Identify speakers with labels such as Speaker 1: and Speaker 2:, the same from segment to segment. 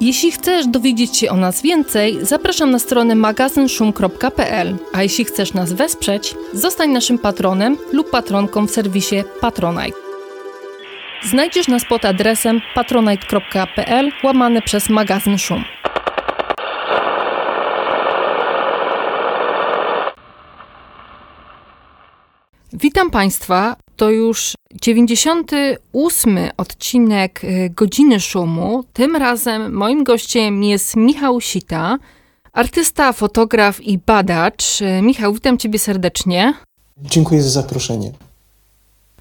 Speaker 1: Jeśli chcesz dowiedzieć się o nas więcej, zapraszam na stronę magazynszum.pl, a jeśli chcesz nas wesprzeć, zostań naszym patronem lub patronką w serwisie Patronite. Znajdziesz nas pod adresem patronite.pl łamane przez magazyn Szum. Witam Państwa. To już 98 odcinek y, Godziny Szumu. Tym razem moim gościem jest Michał Sita, artysta, fotograf i badacz. Y, Michał, witam Ciebie serdecznie.
Speaker 2: Dziękuję za zaproszenie.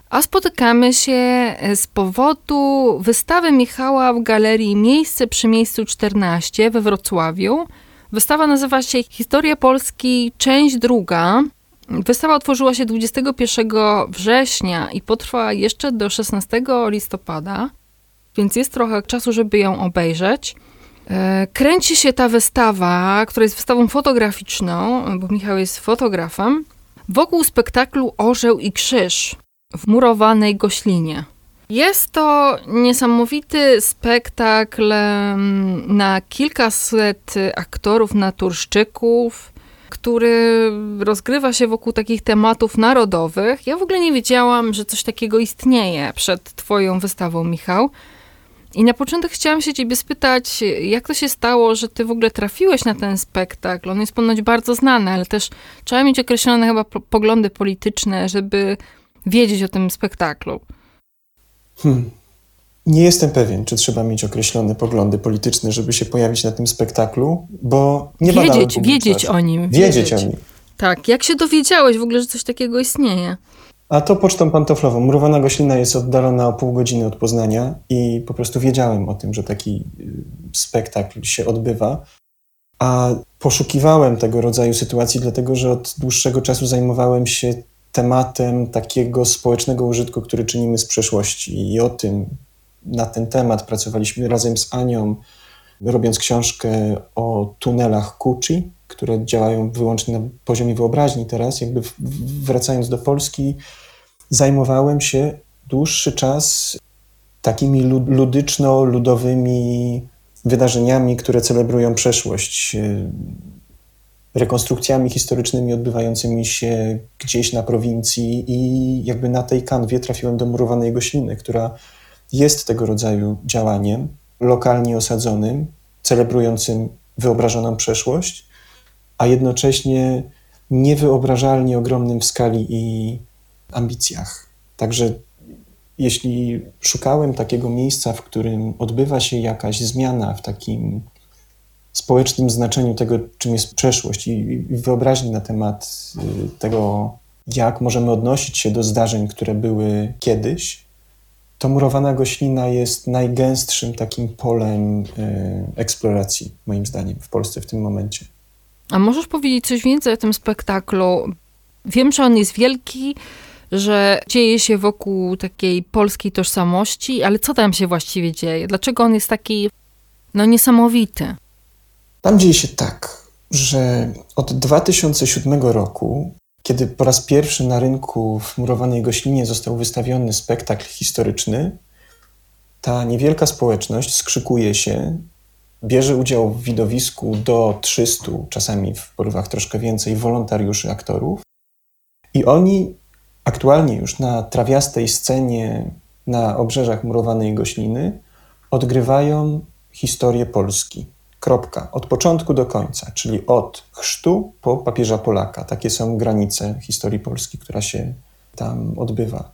Speaker 1: A spotykamy się y, z powodu wystawy Michała w galerii Miejsce przy miejscu 14 we Wrocławiu. Wystawa nazywa się Historia Polski, część druga. Wystawa otworzyła się 21 września i potrwa jeszcze do 16 listopada, więc jest trochę czasu, żeby ją obejrzeć. E, kręci się ta wystawa, która jest wystawą fotograficzną, bo Michał jest fotografem, wokół spektaklu Orzeł i Krzyż w murowanej goślinie. Jest to niesamowity spektakl na kilkaset aktorów, naturszczyków, który rozgrywa się wokół takich tematów narodowych. Ja w ogóle nie wiedziałam, że coś takiego istnieje przed Twoją wystawą, Michał. I na początek chciałam się Ciebie spytać, jak to się stało, że Ty w ogóle trafiłeś na ten spektakl? On jest ponoć bardzo znany, ale też trzeba mieć określone chyba poglądy polityczne, żeby wiedzieć o tym spektaklu.
Speaker 2: Hmm. Nie jestem pewien, czy trzeba mieć określone poglądy polityczne, żeby się pojawić na tym spektaklu, bo nie
Speaker 1: wiedzieć, wiedzieć o nim.
Speaker 2: Wiedzieć, wiedzieć o nim.
Speaker 1: Tak, jak się dowiedziałeś w ogóle, że coś takiego istnieje?
Speaker 2: A to pocztą pantoflową. Murowana Goślina jest oddalona o pół godziny od Poznania i po prostu wiedziałem o tym, że taki y, spektakl się odbywa. A poszukiwałem tego rodzaju sytuacji, dlatego że od dłuższego czasu zajmowałem się tematem takiego społecznego użytku, który czynimy z przeszłości i o tym, na ten temat. Pracowaliśmy razem z Anią, robiąc książkę o tunelach Kuchi, które działają wyłącznie na poziomie wyobraźni teraz. Jakby wracając do Polski, zajmowałem się dłuższy czas takimi ludyczno-ludowymi wydarzeniami, które celebrują przeszłość, e, rekonstrukcjami historycznymi odbywającymi się gdzieś na prowincji i jakby na tej kanwie trafiłem do murowanej gośliny, która jest tego rodzaju działaniem lokalnie osadzonym, celebrującym wyobrażoną przeszłość, a jednocześnie niewyobrażalnie ogromnym w skali i ambicjach. Także jeśli szukałem takiego miejsca, w którym odbywa się jakaś zmiana w takim społecznym znaczeniu tego, czym jest przeszłość i wyobraźni na temat y, tego, jak możemy odnosić się do zdarzeń, które były kiedyś, to murowana goślina jest najgęstszym takim polem e, eksploracji, moim zdaniem, w Polsce w tym momencie.
Speaker 1: A możesz powiedzieć coś więcej o tym spektaklu? Wiem, że on jest wielki, że dzieje się wokół takiej polskiej tożsamości, ale co tam się właściwie dzieje? Dlaczego on jest taki, no, niesamowity?
Speaker 2: Tam dzieje się tak, że od 2007 roku kiedy po raz pierwszy na rynku w murowanej goślinie został wystawiony spektakl historyczny, ta niewielka społeczność skrzykuje się, bierze udział w widowisku do 300, czasami w porywach troszkę więcej, wolontariuszy aktorów. I oni aktualnie już na trawiastej scenie na obrzeżach murowanej gośliny odgrywają historię Polski. Kropka. Od początku do końca, czyli od chrztu po papieża Polaka. Takie są granice historii Polski, która się tam odbywa.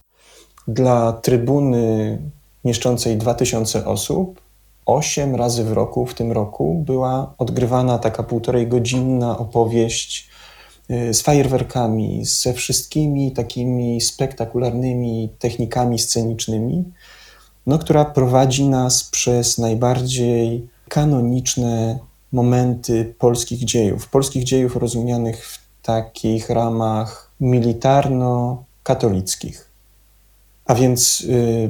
Speaker 2: Dla trybuny mieszczącej 2000 osób, 8 razy w roku, w tym roku, była odgrywana taka półtorej godzinna opowieść y, z fajerwerkami, ze wszystkimi takimi spektakularnymi technikami scenicznymi, no, która prowadzi nas przez najbardziej kanoniczne momenty polskich dziejów, polskich dziejów rozumianych w takich ramach militarno-katolickich. A więc y,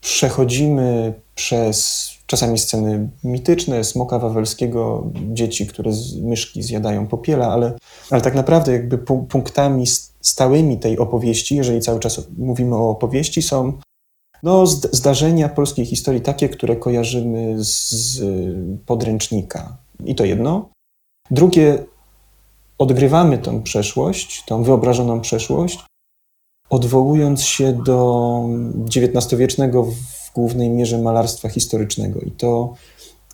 Speaker 2: przechodzimy przez czasami sceny mityczne, smoka wawelskiego, dzieci, które z myszki zjadają popiela, ale, ale tak naprawdę jakby punktami stałymi tej opowieści, jeżeli cały czas mówimy o opowieści, są no, zdarzenia polskiej historii takie, które kojarzymy z podręcznika. I to jedno. Drugie, odgrywamy tą przeszłość, tą wyobrażoną przeszłość, odwołując się do XIX-wiecznego w głównej mierze malarstwa historycznego. I to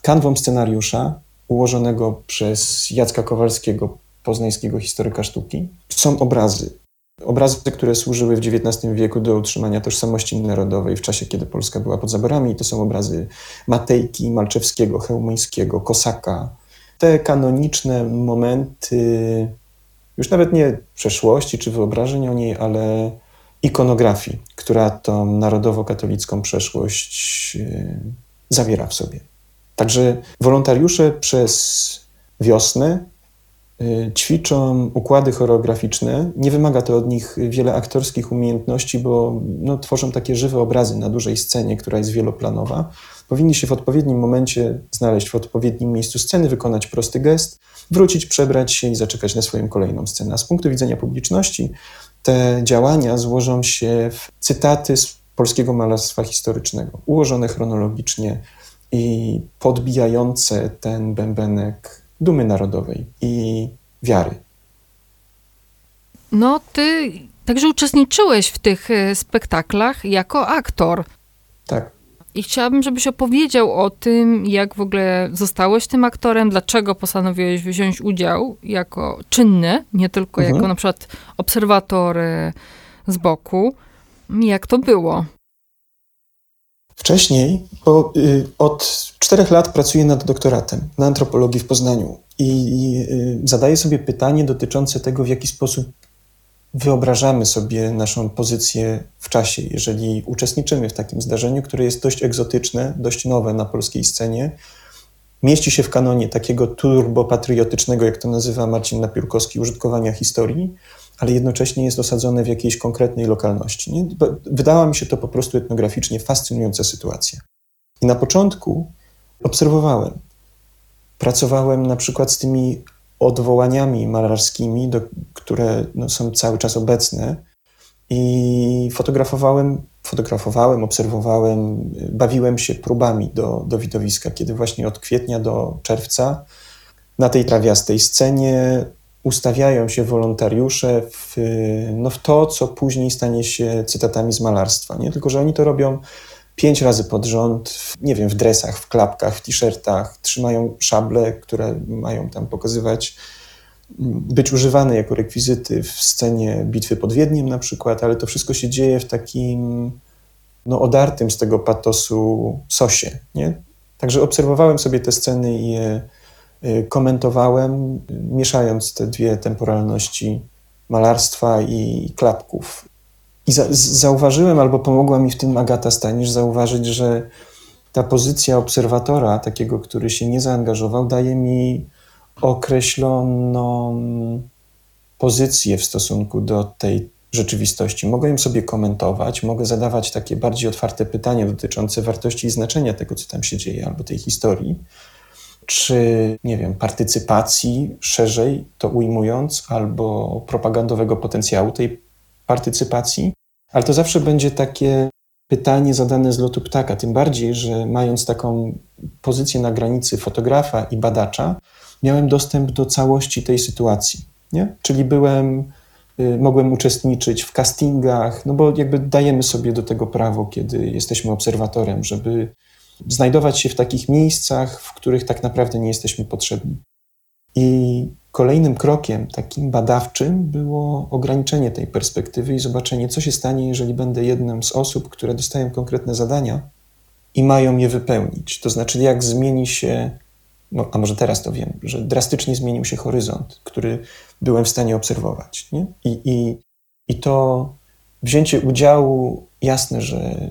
Speaker 2: kanwą scenariusza ułożonego przez Jacka Kowalskiego, poznańskiego historyka sztuki, są obrazy. Obrazy, które służyły w XIX wieku do utrzymania tożsamości narodowej w czasie, kiedy Polska była pod zaborami. To są obrazy Matejki, Malczewskiego, Chełmońskiego, Kosaka. Te kanoniczne momenty, już nawet nie przeszłości czy wyobrażeń o niej, ale ikonografii, która tą narodowo-katolicką przeszłość e, zawiera w sobie. Także wolontariusze przez wiosnę ćwiczą układy choreograficzne. Nie wymaga to od nich wiele aktorskich umiejętności, bo no, tworzą takie żywe obrazy na dużej scenie, która jest wieloplanowa. Powinni się w odpowiednim momencie znaleźć w odpowiednim miejscu sceny, wykonać prosty gest, wrócić, przebrać się i zaczekać na swoją kolejną scenę. A z punktu widzenia publiczności te działania złożą się w cytaty z polskiego malarstwa historycznego, ułożone chronologicznie i podbijające ten bębenek dumy narodowej i wiary.
Speaker 1: No, ty także uczestniczyłeś w tych e, spektaklach jako aktor.
Speaker 2: Tak.
Speaker 1: I chciałabym, żebyś opowiedział o tym, jak w ogóle zostałeś tym aktorem, dlaczego postanowiłeś wziąć udział jako czynny, nie tylko mhm. jako na przykład obserwator e, z boku. Jak to było?
Speaker 2: Wcześniej, bo y, od czterech lat pracuję nad doktoratem na antropologii w Poznaniu i y, zadaję sobie pytanie dotyczące tego, w jaki sposób wyobrażamy sobie naszą pozycję w czasie, jeżeli uczestniczymy w takim zdarzeniu, które jest dość egzotyczne, dość nowe na polskiej scenie, mieści się w kanonie takiego turbopatriotycznego, jak to nazywa Marcin Napiórkowski, użytkowania historii, ale jednocześnie jest osadzone w jakiejś konkretnej lokalności. Nie? Wydała mi się to po prostu etnograficznie fascynująca sytuacja. I na początku obserwowałem, pracowałem na przykład z tymi odwołaniami malarskimi, do, które no, są cały czas obecne. I fotografowałem, fotografowałem, obserwowałem, bawiłem się próbami do, do widowiska, kiedy właśnie od kwietnia do czerwca na tej trawiastej scenie ustawiają się wolontariusze w, no, w to, co później stanie się cytatami z malarstwa. Nie? Tylko, że oni to robią pięć razy pod rząd, nie wiem, w dresach, w klapkach, w t-shirtach, trzymają szable, które mają tam pokazywać, być używane jako rekwizyty w scenie bitwy pod Wiedniem na przykład, ale to wszystko się dzieje w takim no, odartym z tego patosu sosie, nie? Także obserwowałem sobie te sceny i je komentowałem, mieszając te dwie temporalności malarstwa i klapków. I za, zauważyłem, albo pomogła mi w tym Agata Stanisz zauważyć, że ta pozycja obserwatora, takiego, który się nie zaangażował, daje mi określoną pozycję w stosunku do tej rzeczywistości. Mogę ją sobie komentować, mogę zadawać takie bardziej otwarte pytania dotyczące wartości i znaczenia tego, co tam się dzieje, albo tej historii, czy, nie wiem, partycypacji szerzej to ujmując, albo propagandowego potencjału tej partycypacji, ale to zawsze będzie takie pytanie zadane z lotu ptaka, tym bardziej, że mając taką pozycję na granicy fotografa i badacza, miałem dostęp do całości tej sytuacji. Nie? Czyli byłem, y, mogłem uczestniczyć w castingach, no bo jakby dajemy sobie do tego prawo, kiedy jesteśmy obserwatorem, żeby znajdować się w takich miejscach, w których tak naprawdę nie jesteśmy potrzebni. I Kolejnym krokiem takim badawczym było ograniczenie tej perspektywy i zobaczenie, co się stanie, jeżeli będę jedną z osób, które dostają konkretne zadania i mają je wypełnić. To znaczy, jak zmieni się, no, a może teraz to wiem, że drastycznie zmienił się horyzont, który byłem w stanie obserwować. Nie? I, i, I to wzięcie udziału, jasne, że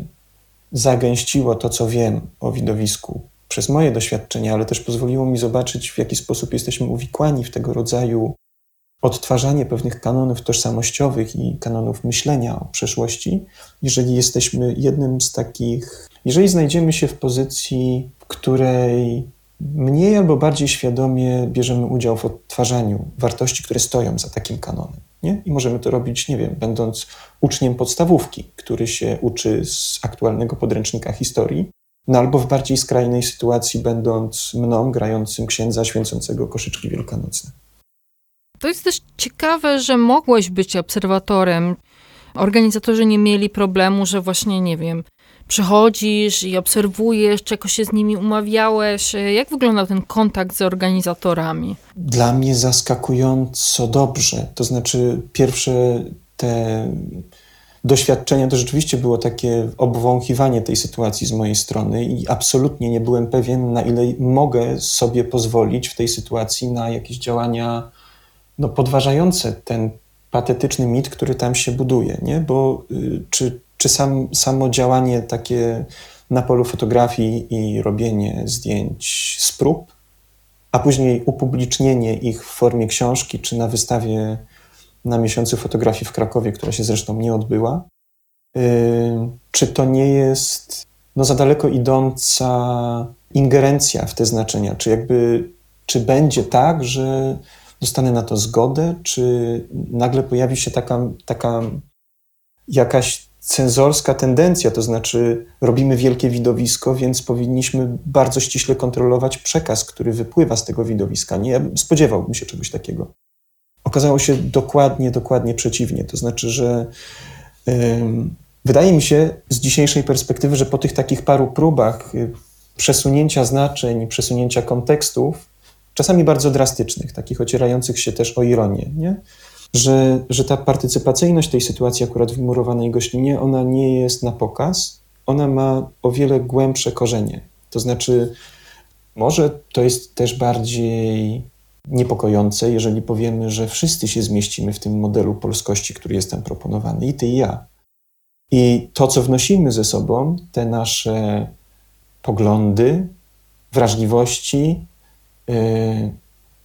Speaker 2: zagęściło to, co wiem o widowisku przez moje doświadczenia, ale też pozwoliło mi zobaczyć, w jaki sposób jesteśmy uwikłani w tego rodzaju odtwarzanie pewnych kanonów tożsamościowych i kanonów myślenia o przeszłości, jeżeli jesteśmy jednym z takich, jeżeli znajdziemy się w pozycji, w której mniej albo bardziej świadomie bierzemy udział w odtwarzaniu wartości, które stoją za takim kanonem. Nie? I możemy to robić, nie wiem, będąc uczniem podstawówki, który się uczy z aktualnego podręcznika historii, no albo w bardziej skrajnej sytuacji, będąc mną grającym księdza święcącego koszyczki wielkanocne.
Speaker 1: To jest też ciekawe, że mogłeś być obserwatorem. Organizatorzy nie mieli problemu, że właśnie, nie wiem, przychodzisz i obserwujesz, czego się z nimi umawiałeś. Jak wyglądał ten kontakt z organizatorami?
Speaker 2: Dla mnie zaskakująco dobrze. To znaczy, pierwsze te doświadczenia to rzeczywiście było takie obwąchiwanie tej sytuacji z mojej strony i absolutnie nie byłem pewien, na ile mogę sobie pozwolić w tej sytuacji na jakieś działania no, podważające ten patetyczny mit, który tam się buduje, nie? Bo y, czy, czy sam, samo działanie takie na polu fotografii i robienie zdjęć z prób, a później upublicznienie ich w formie książki czy na wystawie na miesiącu fotografii w Krakowie, która się zresztą nie odbyła, y, czy to nie jest no, za daleko idąca ingerencja w te znaczenia? Czy jakby, czy będzie tak, że dostanę na to zgodę, czy nagle pojawi się taka, taka jakaś cenzorska tendencja, to znaczy robimy wielkie widowisko, więc powinniśmy bardzo ściśle kontrolować przekaz, który wypływa z tego widowiska. Nie spodziewałbym się czegoś takiego. Okazało się dokładnie, dokładnie przeciwnie. To znaczy, że yy, wydaje mi się z dzisiejszej perspektywy, że po tych takich paru próbach yy, przesunięcia znaczeń, przesunięcia kontekstów, czasami bardzo drastycznych, takich ocierających się też o ironię, nie? Że, że ta partycypacyjność tej sytuacji akurat w murowanej goślinie, ona nie jest na pokaz, ona ma o wiele głębsze korzenie. To znaczy, może to jest też bardziej niepokojące, jeżeli powiemy, że wszyscy się zmieścimy w tym modelu polskości, który jest tam proponowany, i ty i ja. I to, co wnosimy ze sobą, te nasze poglądy, wrażliwości, Y,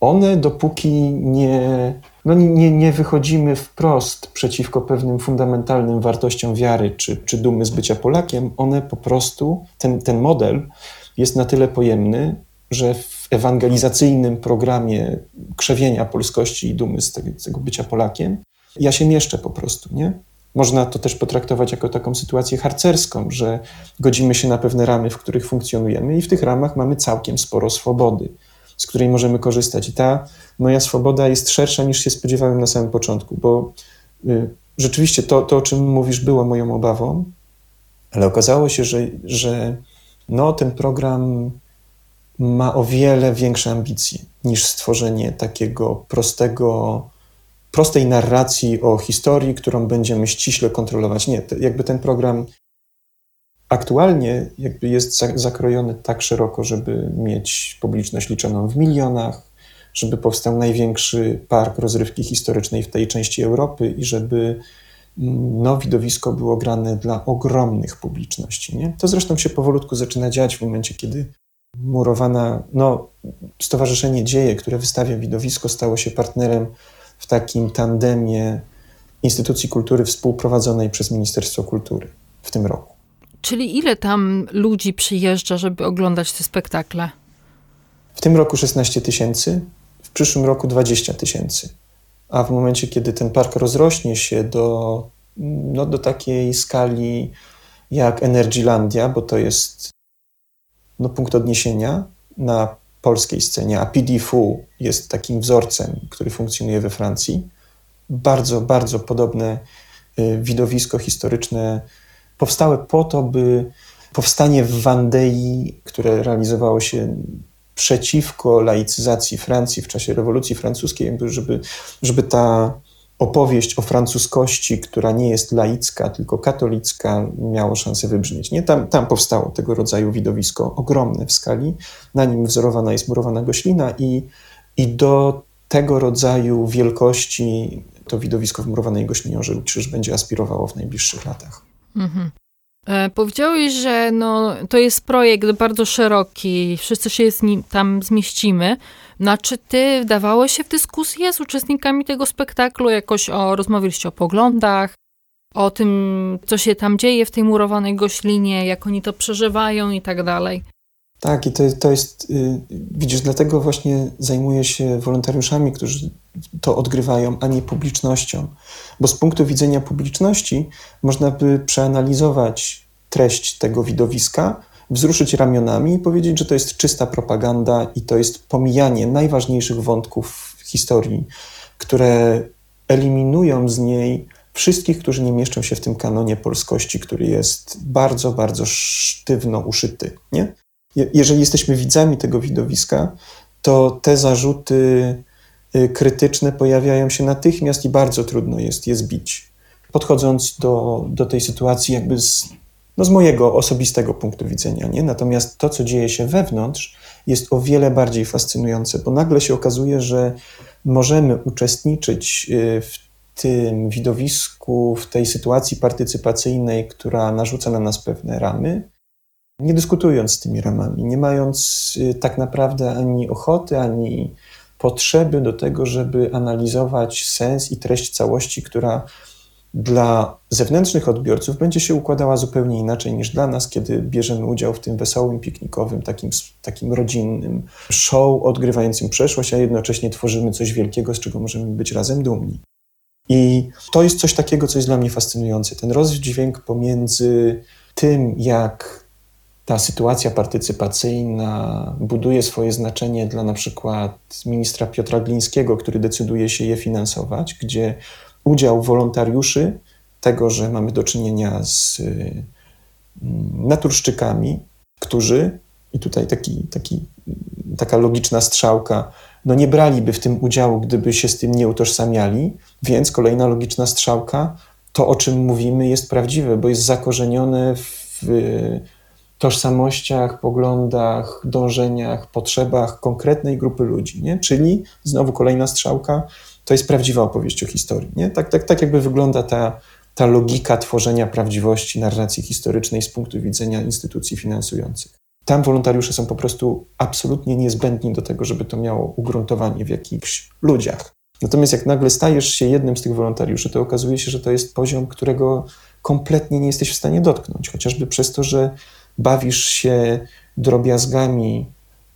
Speaker 2: one dopóki nie, no nie, nie wychodzimy wprost przeciwko pewnym fundamentalnym wartościom wiary czy, czy dumy z bycia Polakiem, one po prostu, ten, ten model jest na tyle pojemny, że w ewangelizacyjnym programie krzewienia polskości i dumy z tego, z tego bycia Polakiem, ja się mieszczę po prostu, nie? Można to też potraktować jako taką sytuację harcerską, że godzimy się na pewne ramy, w których funkcjonujemy i w tych ramach mamy całkiem sporo swobody z której możemy korzystać. I ta moja swoboda jest szersza niż się spodziewałem na samym początku, bo y, rzeczywiście to, to, o czym mówisz, było moją obawą, ale okazało się, że, że no, ten program ma o wiele większe ambicje niż stworzenie takiego prostego, prostej narracji o historii, którą będziemy ściśle kontrolować. Nie, jakby ten program aktualnie jakby jest zakrojony tak szeroko, żeby mieć publiczność liczoną w milionach, żeby powstał największy park rozrywki historycznej w tej części Europy i żeby mm, no, widowisko było grane dla ogromnych publiczności. Nie? To zresztą się powolutku zaczyna dziać w momencie, kiedy murowana, no, Stowarzyszenie Dzieje, które wystawia widowisko, stało się partnerem w takim tandemie instytucji kultury współprowadzonej przez Ministerstwo Kultury w tym roku.
Speaker 1: Czyli ile tam ludzi przyjeżdża, żeby oglądać te spektakle?
Speaker 2: W tym roku 16 tysięcy, w przyszłym roku 20 tysięcy. A w momencie, kiedy ten park rozrośnie się do, no, do takiej skali jak Energylandia, bo to jest no, punkt odniesienia na polskiej scenie, a PDFU jest takim wzorcem, który funkcjonuje we Francji. Bardzo, bardzo podobne y, widowisko historyczne powstałe po to, by powstanie w Wandei, które realizowało się przeciwko laicyzacji Francji w czasie rewolucji francuskiej, żeby, żeby ta opowieść o francuskości, która nie jest laicka, tylko katolicka, miało szansę wybrzmieć. Nie? Tam, tam powstało tego rodzaju widowisko, ogromne w skali. Na nim wzorowana jest murowana goślina i, i do tego rodzaju wielkości to widowisko w murowanej goślinie Orzeł Krzyż będzie aspirowało w najbliższych latach. Mhm.
Speaker 1: E, powiedziałeś, że no, to jest projekt bardzo szeroki, wszyscy się z nim tam zmieścimy. No, czy ty wdawałeś się w dyskusję z uczestnikami tego spektaklu? Jakoś o, rozmawialiście o poglądach, o tym, co się tam dzieje w tej murowanej goślinie, jak oni to przeżywają i tak dalej?
Speaker 2: Tak, i to, to jest, yy, widzisz, dlatego właśnie zajmuję się wolontariuszami, którzy to odgrywają, a nie publicznością. Bo z punktu widzenia publiczności można by przeanalizować treść tego widowiska, wzruszyć ramionami i powiedzieć, że to jest czysta propaganda i to jest pomijanie najważniejszych wątków historii, które eliminują z niej wszystkich, którzy nie mieszczą się w tym kanonie polskości, który jest bardzo, bardzo sztywno uszyty. Nie? jeżeli jesteśmy widzami tego widowiska, to te zarzuty krytyczne pojawiają się natychmiast i bardzo trudno jest je zbić. Podchodząc do, do tej sytuacji, jakby z, no z mojego osobistego punktu widzenia, nie? Natomiast to, co dzieje się wewnątrz, jest o wiele bardziej fascynujące, bo nagle się okazuje, że możemy uczestniczyć y, w tym widowisku, w tej sytuacji partycypacyjnej, która narzuca na nas pewne ramy, nie dyskutując z tymi ramami, nie mając y, tak naprawdę ani ochoty, ani potrzeby do tego, żeby analizować sens i treść całości, która dla zewnętrznych odbiorców będzie się układała zupełnie inaczej niż dla nas, kiedy bierzemy udział w tym wesołym, piknikowym, takim, takim rodzinnym show odgrywającym przeszłość, a jednocześnie tworzymy coś wielkiego, z czego możemy być razem dumni. I to jest coś takiego, co jest dla mnie fascynujące. Ten rozdźwięk pomiędzy tym, jak ta sytuacja partycypacyjna buduje swoje znaczenie dla na przykład ministra Piotra Glińskiego, który decyduje się je finansować, gdzie udział wolontariuszy, tego, że mamy do czynienia z mm, naturszczykami, którzy, i tutaj taki, taki, taka logiczna strzałka, no nie braliby w tym udziału, gdyby się z tym nie utożsamiali, więc kolejna logiczna strzałka, to o czym mówimy jest prawdziwe, bo jest zakorzenione w tożsamościach, poglądach, dążeniach, potrzebach konkretnej grupy ludzi, nie? Czyli znowu kolejna strzałka, to jest prawdziwa opowieść o historii, nie? Tak, tak, tak jakby wygląda ta, ta logika tworzenia prawdziwości narracji historycznej z punktu widzenia instytucji finansujących. Tam wolontariusze są po prostu absolutnie niezbędni do tego, żeby to miało ugruntowanie w jakichś ludziach. Natomiast jak nagle stajesz się jednym z tych wolontariuszy, to okazuje się, że to jest poziom, którego kompletnie nie jesteś w stanie dotknąć, chociażby przez to, że bawisz się drobiazgami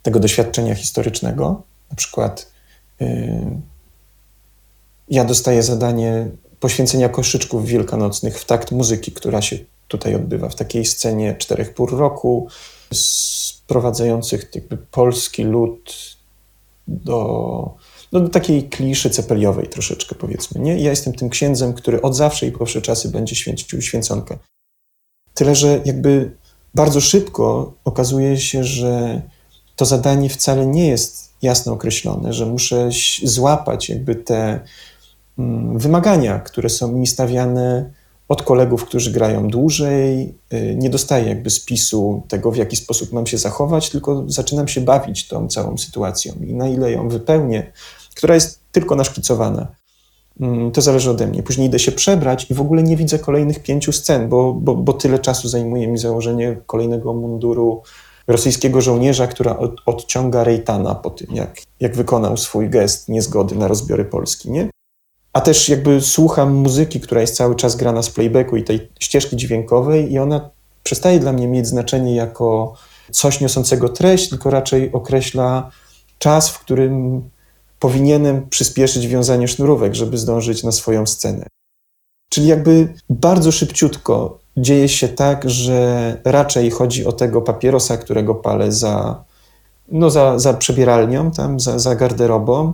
Speaker 2: tego doświadczenia historycznego. Na przykład yy, ja dostaję zadanie poświęcenia koszyczków wielkanocnych w takt muzyki, która się tutaj odbywa w takiej scenie czterech pór roku, sprowadzających jakby polski lud do, no, do takiej kliszy cepeliowej troszeczkę powiedzmy. Nie? Ja jestem tym księdzem, który od zawsze i po czasy będzie święcił święconkę. Tyle, że jakby bardzo szybko okazuje się, że to zadanie wcale nie jest jasno określone, że muszę złapać jakby te mm, wymagania, które są mi stawiane od kolegów, którzy grają dłużej. Y, nie dostaję jakby spisu tego, w jaki sposób mam się zachować, tylko zaczynam się bawić tą całą sytuacją i na ile ją wypełnię, która jest tylko naszkicowana to zależy ode mnie. Później idę się przebrać i w ogóle nie widzę kolejnych pięciu scen, bo, bo, bo tyle czasu zajmuje mi założenie kolejnego munduru rosyjskiego żołnierza, która od, odciąga Rejtana po tym, jak, jak wykonał swój gest niezgody na rozbiory Polski, nie? A też jakby słucham muzyki, która jest cały czas grana z playbacku i tej ścieżki dźwiękowej i ona przestaje dla mnie mieć znaczenie jako coś niosącego treść, tylko raczej określa czas, w którym powinienem przyspieszyć wiązanie sznurówek, żeby zdążyć na swoją scenę. Czyli jakby bardzo szybciutko dzieje się tak, że raczej chodzi o tego papierosa, którego palę za, no za, za przebieralnią, tam za, za garderobą.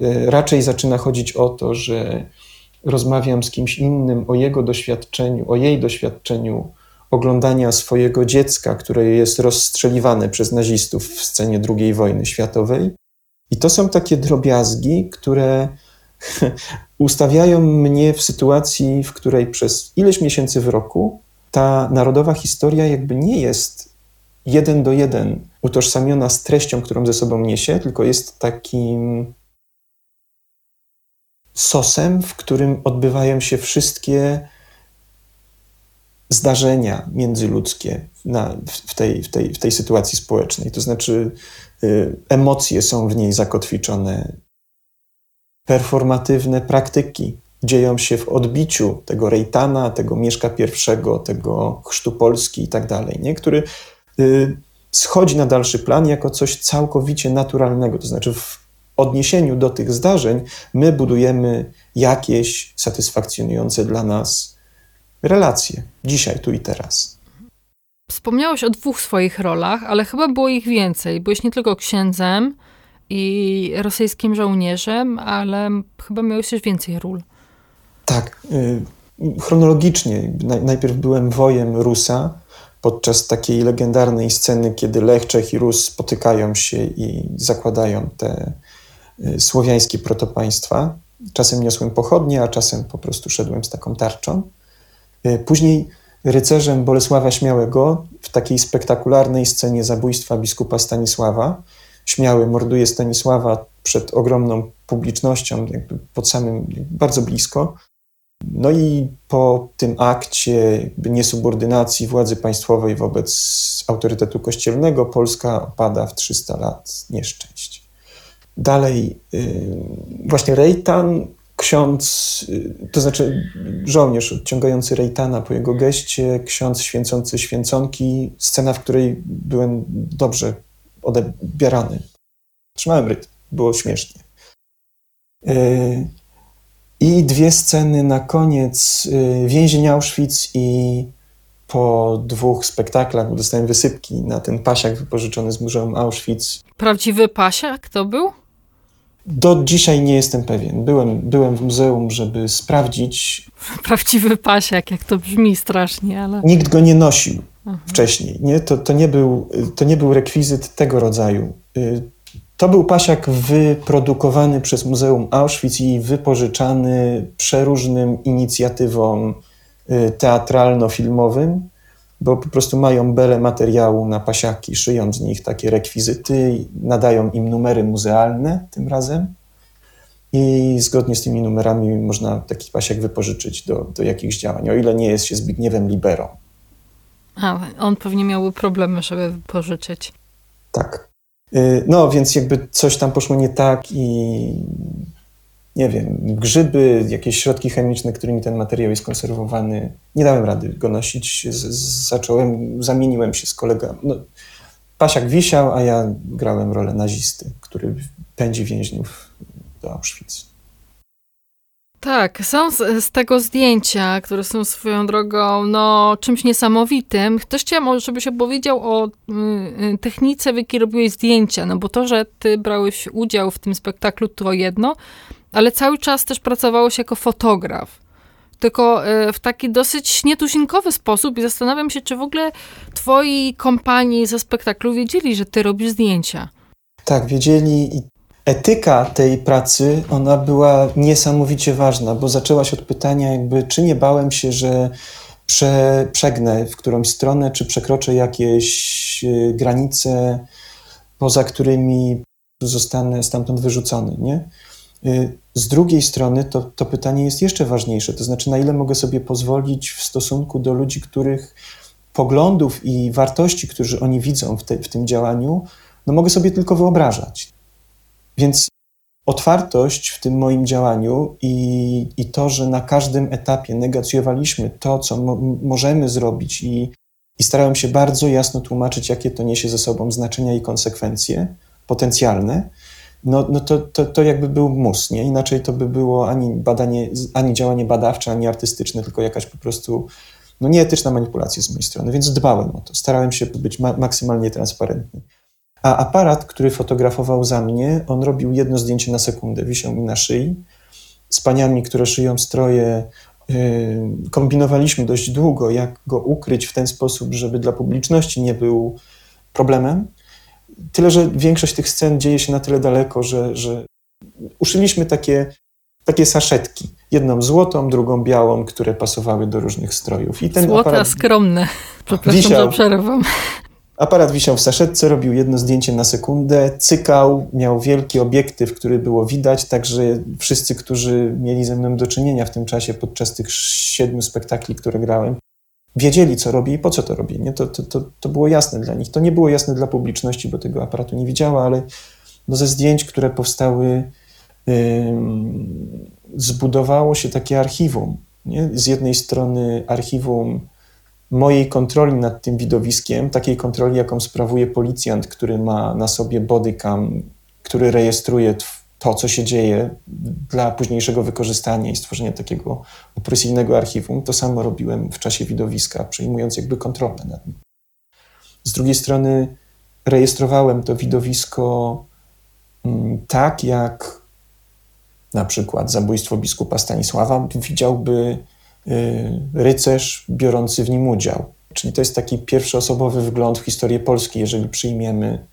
Speaker 2: E, raczej zaczyna chodzić o to, że rozmawiam z kimś innym o jego doświadczeniu, o jej doświadczeniu oglądania swojego dziecka, które jest rozstrzeliwane przez nazistów w scenie II wojny światowej. I to są takie drobiazgi, które ustawiają mnie w sytuacji, w której przez ileś miesięcy w roku ta narodowa historia jakby nie jest jeden do jeden utożsamiona z treścią, którą ze sobą niesie, tylko jest takim sosem, w którym odbywają się wszystkie zdarzenia międzyludzkie na, w, tej, w, tej, w tej sytuacji społecznej. To znaczy, emocje są w niej zakotwiczone, performatywne praktyki dzieją się w odbiciu tego Rejtana, tego Mieszka I, tego Chrztu Polski i tak dalej, który y, schodzi na dalszy plan jako coś całkowicie naturalnego. To znaczy, w odniesieniu do tych zdarzeń, my budujemy jakieś satysfakcjonujące dla nas relacje, dzisiaj, tu i teraz.
Speaker 1: Wspomniałeś o dwóch swoich rolach, ale chyba było ich więcej. Byłeś nie tylko księdzem i rosyjskim żołnierzem, ale chyba miałeś też więcej ról.
Speaker 2: Tak. Y, chronologicznie. Najpierw byłem wojem Rusa podczas takiej legendarnej sceny, kiedy Lech, Czech i Rus spotykają się i zakładają te y, słowiańskie protopaństwa. Czasem niosłem pochodnie, a czasem po prostu szedłem z taką tarczą. Y, później rycerzem Bolesława Śmiałego w takiej spektakularnej scenie zabójstwa biskupa Stanisława. Śmiały morduje Stanisława przed ogromną publicznością, jakby pod samym, bardzo blisko. No i po tym akcie niesubordynacji władzy państwowej wobec autorytetu kościelnego Polska opada w 300 lat nieszczęść. Dalej, y, właśnie Rejtan, ksiądz, y, to znaczy żołnierz odciągający Rejtana po jego geście, ksiądz święcący święconki, scena, w której byłem dobrze odebierany. Trzymałem rytm, było śmiesznie. Y, i dwie sceny na koniec. Y, więzień Auschwitz i po dwóch spektaklach dostałem wysypki na ten pasiak wypożyczony z Muzeum Auschwitz.
Speaker 1: Prawdziwy pasiak to był?
Speaker 2: Do dzisiaj nie jestem pewien. Byłem, byłem w muzeum, żeby sprawdzić.
Speaker 1: Prawdziwy pasiak, jak to brzmi strasznie, ale.
Speaker 2: Nikt go nie nosił Aha. wcześniej. Nie? To, to, nie był, to nie był rekwizyt tego rodzaju. Y, to był pasiak wyprodukowany przez Muzeum Auschwitz i wypożyczany przeróżnym inicjatywom y, teatralno-filmowym, bo po prostu mają bele materiału na pasiaki, szyją z nich takie rekwizyty, nadają im numery muzealne tym razem. I zgodnie z tymi numerami można taki pasiak wypożyczyć do, do jakichś działań, o ile nie jest się Zbigniewem Liberą.
Speaker 1: A, on pewnie miałby problemy, żeby wypożyczyć.
Speaker 2: Tak. Y, no, więc jakby coś tam poszło nie tak i nie wiem, grzyby, jakieś środki chemiczne, którymi ten materiał jest konserwowany. Nie dałem rady go nosić. Z, zacząłem, zamieniłem się z kolegą. No, Pasiak wisiał, a ja grałem rolę nazisty, który pędzi więźniów do Auschwitz.
Speaker 1: Tak, są z, z, tego zdjęcia, które są swoją drogą no, czymś niesamowitym. Też chciałam, żebyś opowiedział o y, y, technice, w jakiej robiłeś zdjęcia, no bo to, że ty brałeś udział w tym spektaklu, to jedno, ale cały czas też pracowałeś jako fotograf. Tylko y, w taki dosyć nietuzinkowy sposób i zastanawiam się, czy w ogóle twoi kompanii ze spektaklu wiedzieli, że ty robisz zdjęcia.
Speaker 2: Tak, wiedzieli i etyka tej pracy, ona była niesamowicie ważna, bo zaczęła się od pytania jakby, czy nie bałem się, że prze, przegnę w którąś stronę, czy przekroczę jakieś e, granice, poza którymi zostanę stamtąd wyrzucony, nie? E, z drugiej strony to, to pytanie jest jeszcze ważniejsze, to znaczy na ile mogę sobie pozwolić w stosunku do ludzi, których poglądów i wartości, którzy oni widzą w, te, w tym działaniu, no mogę sobie tylko wyobrażać. Więc otwartość w tym moim działaniu i, i to, że na każdym etapie negacjowaliśmy to, co mo możemy zrobić i, i starałem się bardzo jasno tłumaczyć, jakie to niesie ze sobą znaczenia i konsekwencje potencjalne, no, no to, to, to jakby był mus, nie? Inaczej to by było ani badanie, ani działanie badawcze, ani artystyczne, tylko jakaś po prostu no, nieetyczna manipulacja z mojej strony, więc dbałem o to. Starałem się być ma maksymalnie transparentny. A aparat, który fotografował za mnie, on robił jedno zdjęcie na sekundę, wisiał mi na szyi. Z paniami, które szyją stroje, yy, kombinowaliśmy dość długo, jak go ukryć w ten sposób, żeby dla publiczności nie był problemem. Tyle, że większość tych scen dzieje się na tyle daleko, że, że uszyliśmy takie, takie saszetki. Jedną złotą, drugą białą, które pasowały do różnych strojów.
Speaker 1: I ten Złota aparat skromne. Przepraszam, wisiał, że przerwam.
Speaker 2: Aparat wisiał w saszetce, robił jedno zdjęcie na sekundę, cykał, miał wielki obiektyw, który było widać, także wszyscy, którzy mieli ze mną do czynienia w tym czasie podczas tych siedmiu spektakli, które grałem, wiedzieli, co robi i po co to robi. Nie? To, to, to, to było jasne dla nich. To nie było jasne dla publiczności, bo tego aparatu nie widziała, ale no ze zdjęć, które powstały, yy, zbudowało się takie archiwum. Nie? Z jednej strony archiwum mojej kontroli nad tym widowiskiem, takiej kontroli, jaką sprawuje policjant, który ma na sobie bodycam, który rejestruje to, co się dzieje dla późniejszego wykorzystania i stworzenia takiego opresyjnego archiwum. To samo robiłem w czasie widowiska, przejmując jakby kontrolę nad nim. Z drugiej strony rejestrowałem to widowisko mm, tak, jak na przykład zabójstwo biskupa Stanisława widziałby y, rycerz biorący w nim udział. Czyli to jest taki pierwszoosobowy wgląd w historię Polski, jeżeli przyjmiemy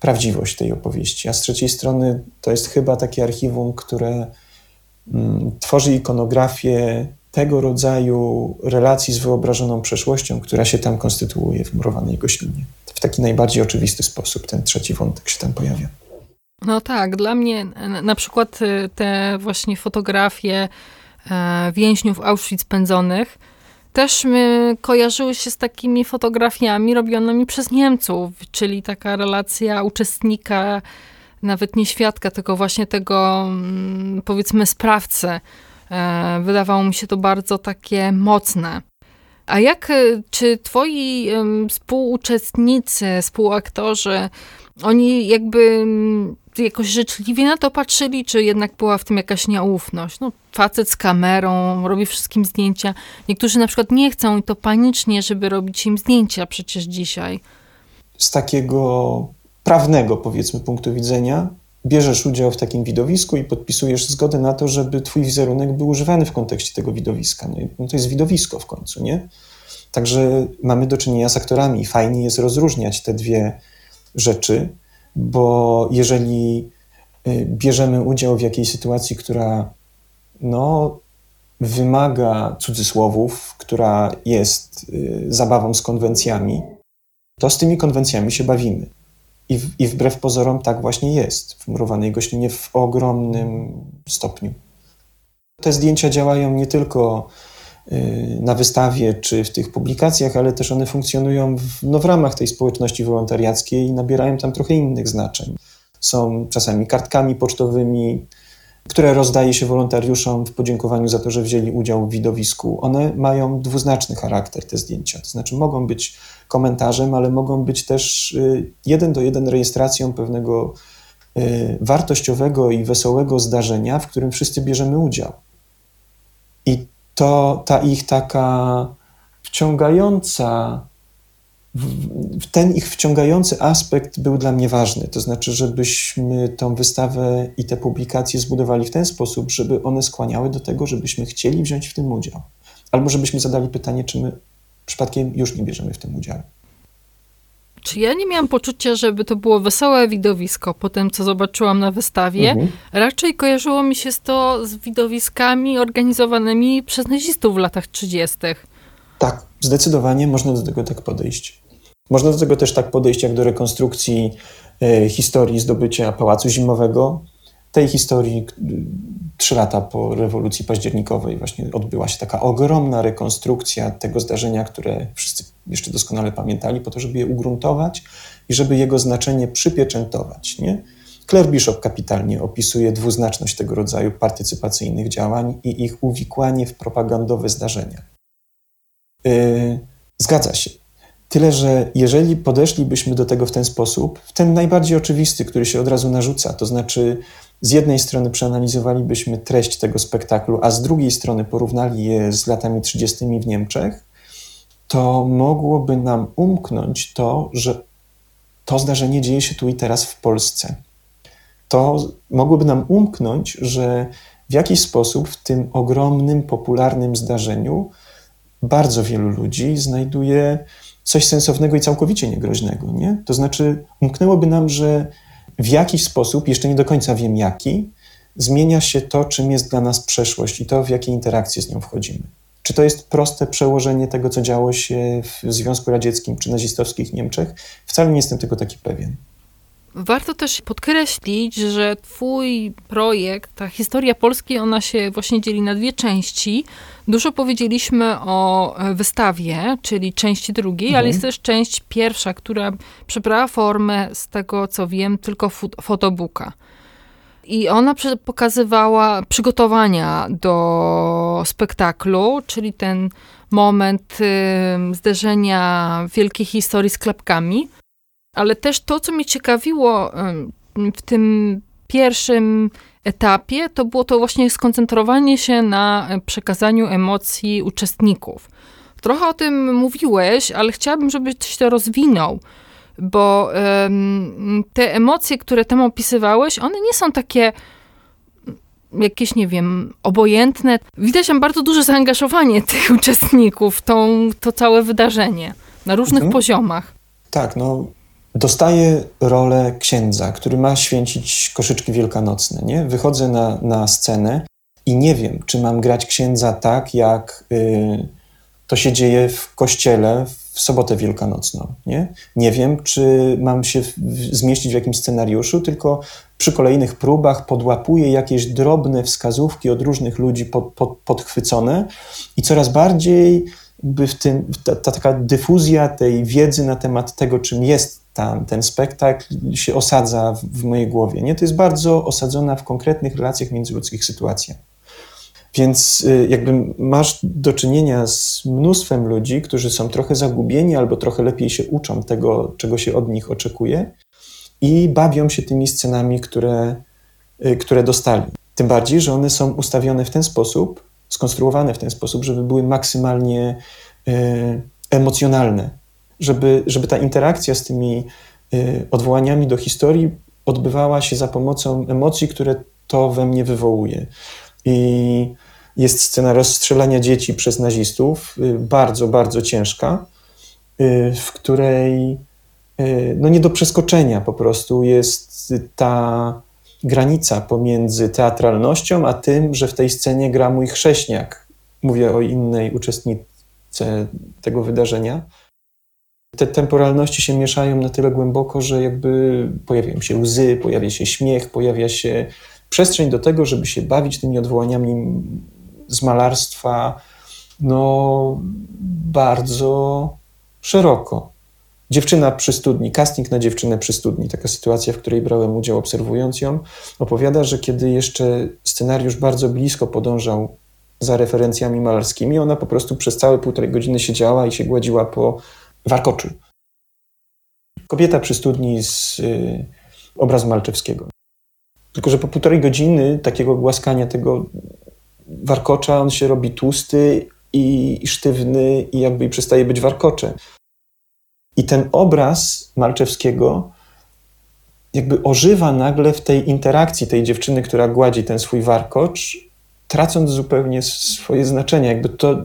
Speaker 2: prawdziwość tej opowieści. A z trzeciej strony to jest chyba takie archiwum, które mm, tworzy ikonografię tego rodzaju relacji z wyobrażoną przeszłością, która się tam konstytuuje w murowanej goślinie. W taki najbardziej oczywisty sposób ten trzeci wątek się tam pojawia.
Speaker 1: No tak, dla mnie na przykład y, te właśnie fotografie e, więźniów Auschwitz pędzonych też kojarzyły się z takimi fotografiami robionymi przez Niemców, czyli taka relacja uczestnika, nawet nie świadka, tylko właśnie tego mm, powiedzmy sprawcy. E, wydawało mi się to bardzo takie mocne. A jak, e, czy twoi współuczestnicy, współaktorzy, oni jakby mm, jakoś życzliwie na to patrzyli, czy jednak była w tym jakaś nieufność? No, facet z kamerą, robi wszystkim zdjęcia. Niektórzy na przykład nie chcą i to panicznie, żeby robić im zdjęcia przecież dzisiaj.
Speaker 2: Z takiego prawnego, powiedzmy, punktu widzenia, bierzesz udział w takim widowisku i podpisujesz zgodę na to, żeby twój wizerunek był używany w kontekście tego widowiska. No, no to jest widowisko w końcu, nie? Także mamy do czynienia z aktorami. Fajnie jest rozróżniać te dwie rzeczy, bo jeżeli y, bierzemy udział w jakiejś sytuacji, która no, wymaga cudzysłowów, która jest y, zabawą z konwencjami, to z tymi konwencjami się bawimy. I, w, I wbrew pozorom tak właśnie jest w murowanej gościnie w ogromnym stopniu. Te zdjęcia działają nie tylko na wystawie czy w tych publikacjach, ale też one funkcjonują w, no, w ramach tej społeczności wolontariackiej i nabierają tam trochę innych znaczeń. Są czasami kartkami pocztowymi, które rozdaje się wolontariuszom w podziękowaniu za to, że wzięli udział w widowisku. One mają dwuznaczny charakter, te zdjęcia. To znaczy, mogą być komentarzem, ale mogą być też y, jeden do jeden rejestracją pewnego y, wartościowego i wesołego zdarzenia, w którym wszyscy bierzemy udział. To ta ich taka wciągająca ten ich wciągający aspekt był dla mnie ważny. To znaczy, żebyśmy tą wystawę i te publikacje zbudowali w ten sposób, żeby one skłaniały do tego, żebyśmy chcieli wziąć w tym udział. Albo żebyśmy zadali pytanie, czy my przypadkiem już nie bierzemy w tym udziału.
Speaker 1: Czy ja nie miałam poczucia, żeby to było wesołe widowisko po tym, co zobaczyłam na wystawie? Mhm. Raczej kojarzyło mi się to z widowiskami organizowanymi przez nazistów w latach 30.
Speaker 2: Tak, zdecydowanie można do tego tak podejść. Można do tego też tak podejść, jak do rekonstrukcji e, historii zdobycia Pałacu Zimowego. Tej historii trzy lata po rewolucji październikowej właśnie odbyła się taka ogromna rekonstrukcja tego zdarzenia, które wszyscy jeszcze doskonale pamiętali, po to, żeby je ugruntować i żeby jego znaczenie przypieczętować. Nie? Claire Bishop kapitalnie opisuje dwuznaczność tego rodzaju partycypacyjnych działań i ich uwikłanie w propagandowe zdarzenia. Yy, zgadza się. Tyle, że jeżeli podeszlibyśmy do tego w ten sposób, w ten najbardziej oczywisty, który się od razu narzuca, to znaczy z jednej strony przeanalizowalibyśmy treść tego spektaklu, a z drugiej strony porównali je z latami 30. w Niemczech, to mogłoby nam umknąć to, że to zdarzenie dzieje się tu i teraz w Polsce. To mogłoby nam umknąć, że w jakiś sposób w tym ogromnym, popularnym zdarzeniu bardzo wielu ludzi znajduje coś sensownego i całkowicie niegroźnego. Nie? To znaczy, umknęłoby nam, że w jakiś sposób, jeszcze nie do końca wiem jaki, zmienia się to, czym jest dla nas przeszłość i to, w jakie interakcje z nią wchodzimy. Czy to jest proste przełożenie tego, co działo się w Związku Radzieckim czy nazistowskich Niemczech? Wcale nie jestem tego taki pewien.
Speaker 1: Warto też podkreślić, że twój projekt, ta historia Polski, ona się właśnie dzieli na dwie części. Dużo powiedzieliśmy o e, wystawie, czyli części drugiej, mhm. ale jest też część pierwsza, która przybrała formę, z tego co wiem, tylko fotobooka. I ona pokazywała przygotowania do spektaklu, czyli ten moment zderzenia wielkiej historii z klapkami. Ale też to, co mnie ciekawiło w tym pierwszym etapie, to było to właśnie skoncentrowanie się na przekazaniu emocji uczestników. Trochę o tym mówiłeś, ale chciałabym, żebyś to rozwinął bo te emocje, które tam opisywałeś, one nie są takie jakieś, nie wiem, obojętne. Widać tam bardzo duże zaangażowanie tych uczestników w tą, to całe wydarzenie na różnych mhm. poziomach.
Speaker 2: Tak, no dostaję rolę księdza, który ma święcić koszyczki wielkanocne, nie? Wychodzę na, na scenę i nie wiem, czy mam grać księdza tak, jak y, to się dzieje w kościele, w sobotę wielkanocną. Nie, nie wiem, czy mam się zmieścić w jakimś scenariuszu, tylko przy kolejnych próbach podłapuję jakieś drobne wskazówki od różnych ludzi pod, pod, podchwycone i coraz bardziej by w tym, ta, ta, taka dyfuzja tej wiedzy na temat tego, czym jest tam, ten spektakl, się osadza w, w mojej głowie. Nie? To jest bardzo osadzona w konkretnych relacjach międzyludzkich sytuacjach. Więc y, jakby masz do czynienia z mnóstwem ludzi, którzy są trochę zagubieni albo trochę lepiej się uczą tego, czego się od nich oczekuje i bawią się tymi scenami, które, y, które dostali. Tym bardziej, że one są ustawione w ten sposób, skonstruowane w ten sposób, żeby były maksymalnie y, emocjonalne, żeby, żeby ta interakcja z tymi odwołaniami do historii odbywała się za pomocą emocji, które to we mnie wywołuje. I jest scena rozstrzelania dzieci przez nazistów, y, bardzo, bardzo ciężka, y, w której y, no nie do przeskoczenia po prostu jest ta granica pomiędzy teatralnością, a tym, że w tej scenie gra mój chrześniak. Mówię o innej uczestnicy tego wydarzenia. Te temporalności się mieszają na tyle głęboko, że jakby pojawiają się łzy, pojawia się śmiech, pojawia się przestrzeń do tego, żeby się bawić tymi odwołaniami z malarstwa no, bardzo szeroko. Dziewczyna przy studni, casting na dziewczynę przy studni, taka sytuacja, w której brałem udział obserwując ją, opowiada, że kiedy jeszcze scenariusz bardzo blisko podążał za referencjami malarskimi, ona po prostu przez całe półtorej godziny siedziała i się gładziła po warkoczu. Kobieta przy studni z y, obrazu Malczewskiego. Tylko, że po półtorej godziny takiego głaskania tego warkocza, on się robi tłusty i, i sztywny i jakby przestaje być warkoczem. I ten obraz Malczewskiego jakby ożywa nagle w tej interakcji tej dziewczyny, która gładzi ten swój warkocz, tracąc zupełnie swoje znaczenie. Jakby to,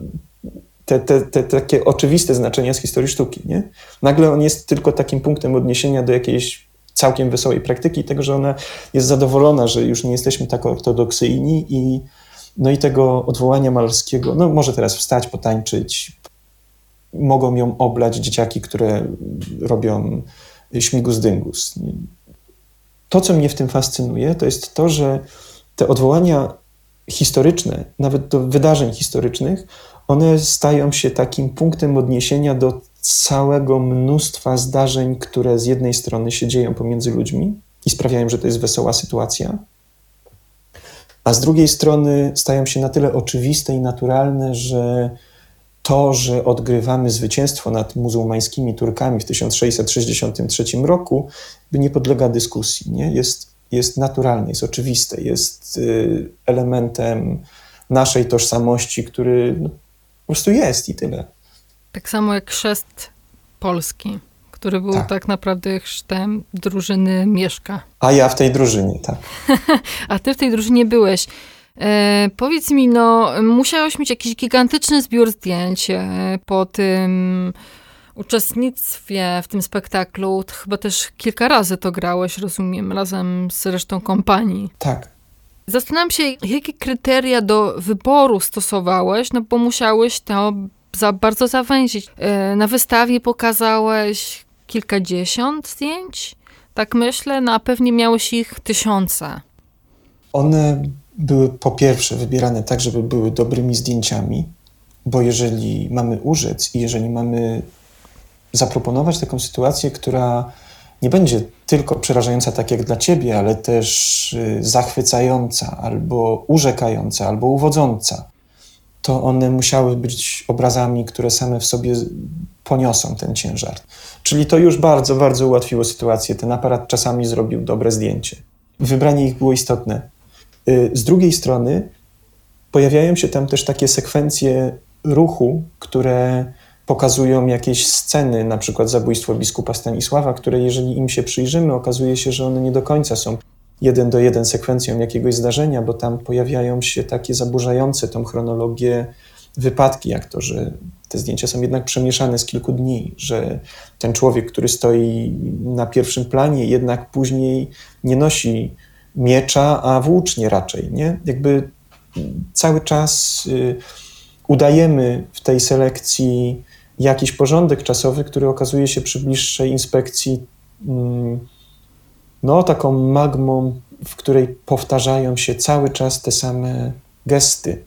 Speaker 2: te, te, te, takie oczywiste znaczenia z historii sztuki. Nie? Nagle on jest tylko takim punktem odniesienia do jakiejś całkiem wesołej praktyki, tego, że ona jest zadowolona, że już nie jesteśmy tak ortodoksyjni i no i tego odwołania malarskiego, no może teraz wstać, potańczyć, mogą ją oblać dzieciaki, które robią śmigus dyngus. To, co mnie w tym fascynuje, to jest to, że te odwołania historyczne, nawet do wydarzeń historycznych, one stają się takim punktem odniesienia do całego mnóstwa zdarzeń, które z jednej strony się dzieją pomiędzy ludźmi i sprawiają, że to jest wesoła sytuacja, a z drugiej strony stają się na tyle oczywiste i naturalne, że to, że odgrywamy zwycięstwo nad muzułmańskimi Turkami w 1663 roku, nie podlega dyskusji. Nie? Jest, jest naturalne, jest oczywiste, jest y, elementem naszej tożsamości, który no, po prostu jest i tyle.
Speaker 1: Tak samo jak chrzest Polski, który był tak, tak naprawdę chrztem drużyny Mieszka.
Speaker 2: A ja w tej drużynie, tak.
Speaker 1: A ty w tej drużynie byłeś. E, powiedz mi, no, musiałeś mieć jakiś gigantyczny zbiór zdjęć e, po tym uczestnictwie w tym spektaklu. Chyba też kilka razy to grałeś, rozumiem, razem z resztą kompanii.
Speaker 2: Tak.
Speaker 1: Zastanawiam się, jakie kryteria do wyboru stosowałeś, no bo musiałeś to za bardzo zawęzić. E, na wystawie pokazałeś kilkadziesiąt zdjęć. Tak myślę, no a pewnie miałeś ich tysiące.
Speaker 2: One były po pierwsze wybierane tak, żeby były dobrymi zdjęciami, bo jeżeli mamy użyc i jeżeli mamy zaproponować taką sytuację, która nie będzie tylko przerażająca tak jak dla ciebie, ale też y, zachwycająca, albo urzekająca, albo uwodząca, to one musiały być obrazami, które same w sobie poniosą ten ciężar. Czyli to już bardzo, bardzo ułatwiło sytuację. Ten aparat czasami zrobił dobre zdjęcie. Wybranie ich było istotne. Y, z drugiej strony pojawiają się tam też takie sekwencje ruchu, które pokazują jakieś sceny, na przykład zabójstwo biskupa Stanisława, które jeżeli im się przyjrzymy, okazuje się, że one nie do końca są jeden do jeden sekwencją jakiegoś zdarzenia, bo tam pojawiają się takie zaburzające tą chronologię wypadki, jak to, że te zdjęcia są jednak przemieszane z kilku dni, że ten człowiek, który stoi na pierwszym planie, jednak później nie nosi miecza, a włócznie raczej, nie? Jakby cały czas y, udajemy w tej selekcji jakiś porządek czasowy, który okazuje się przy bliższej inspekcji mm, no, taką magmą, w której powtarzają się cały czas te same gesty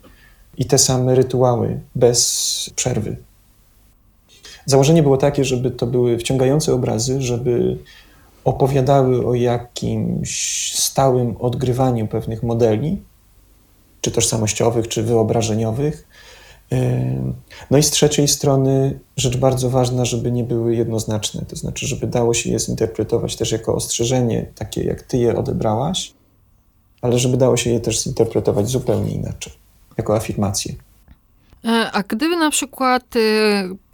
Speaker 2: i te same rytuały bez przerwy. Założenie było takie, żeby to były wciągające obrazy, żeby opowiadały o jakimś stałym odgrywaniu pewnych modeli, czy tożsamościowych, czy wyobrażeniowych, no i z trzeciej strony rzecz bardzo ważna, żeby nie były jednoznaczne, to znaczy, żeby dało się je zinterpretować też jako ostrzeżenie, takie jak ty je odebrałaś, ale żeby dało się je też zinterpretować zupełnie inaczej, jako afirmację.
Speaker 1: E, a gdyby na przykład y,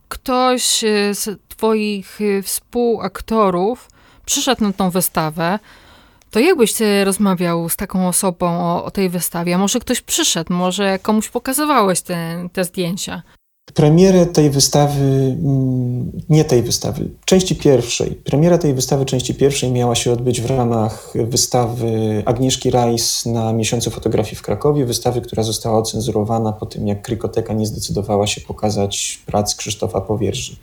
Speaker 1: ktoś z twoich y, współaktorów przyszedł na tą wystawę, to jakbyś ty rozmawiał z taką osobą o, o tej wystawie? może ktoś przyszedł, może komuś pokazywałeś te, te zdjęcia?
Speaker 2: Premierę tej wystawy, mm, nie tej wystawy, części pierwszej. Premiera tej wystawy, części pierwszej miała się odbyć w ramach wystawy Agnieszki Rajs na miesiącu fotografii w Krakowie. Wystawy, która została ocenzurowana po tym, jak Krykoteka nie zdecydowała się pokazać prac Krzysztofa Powierzy.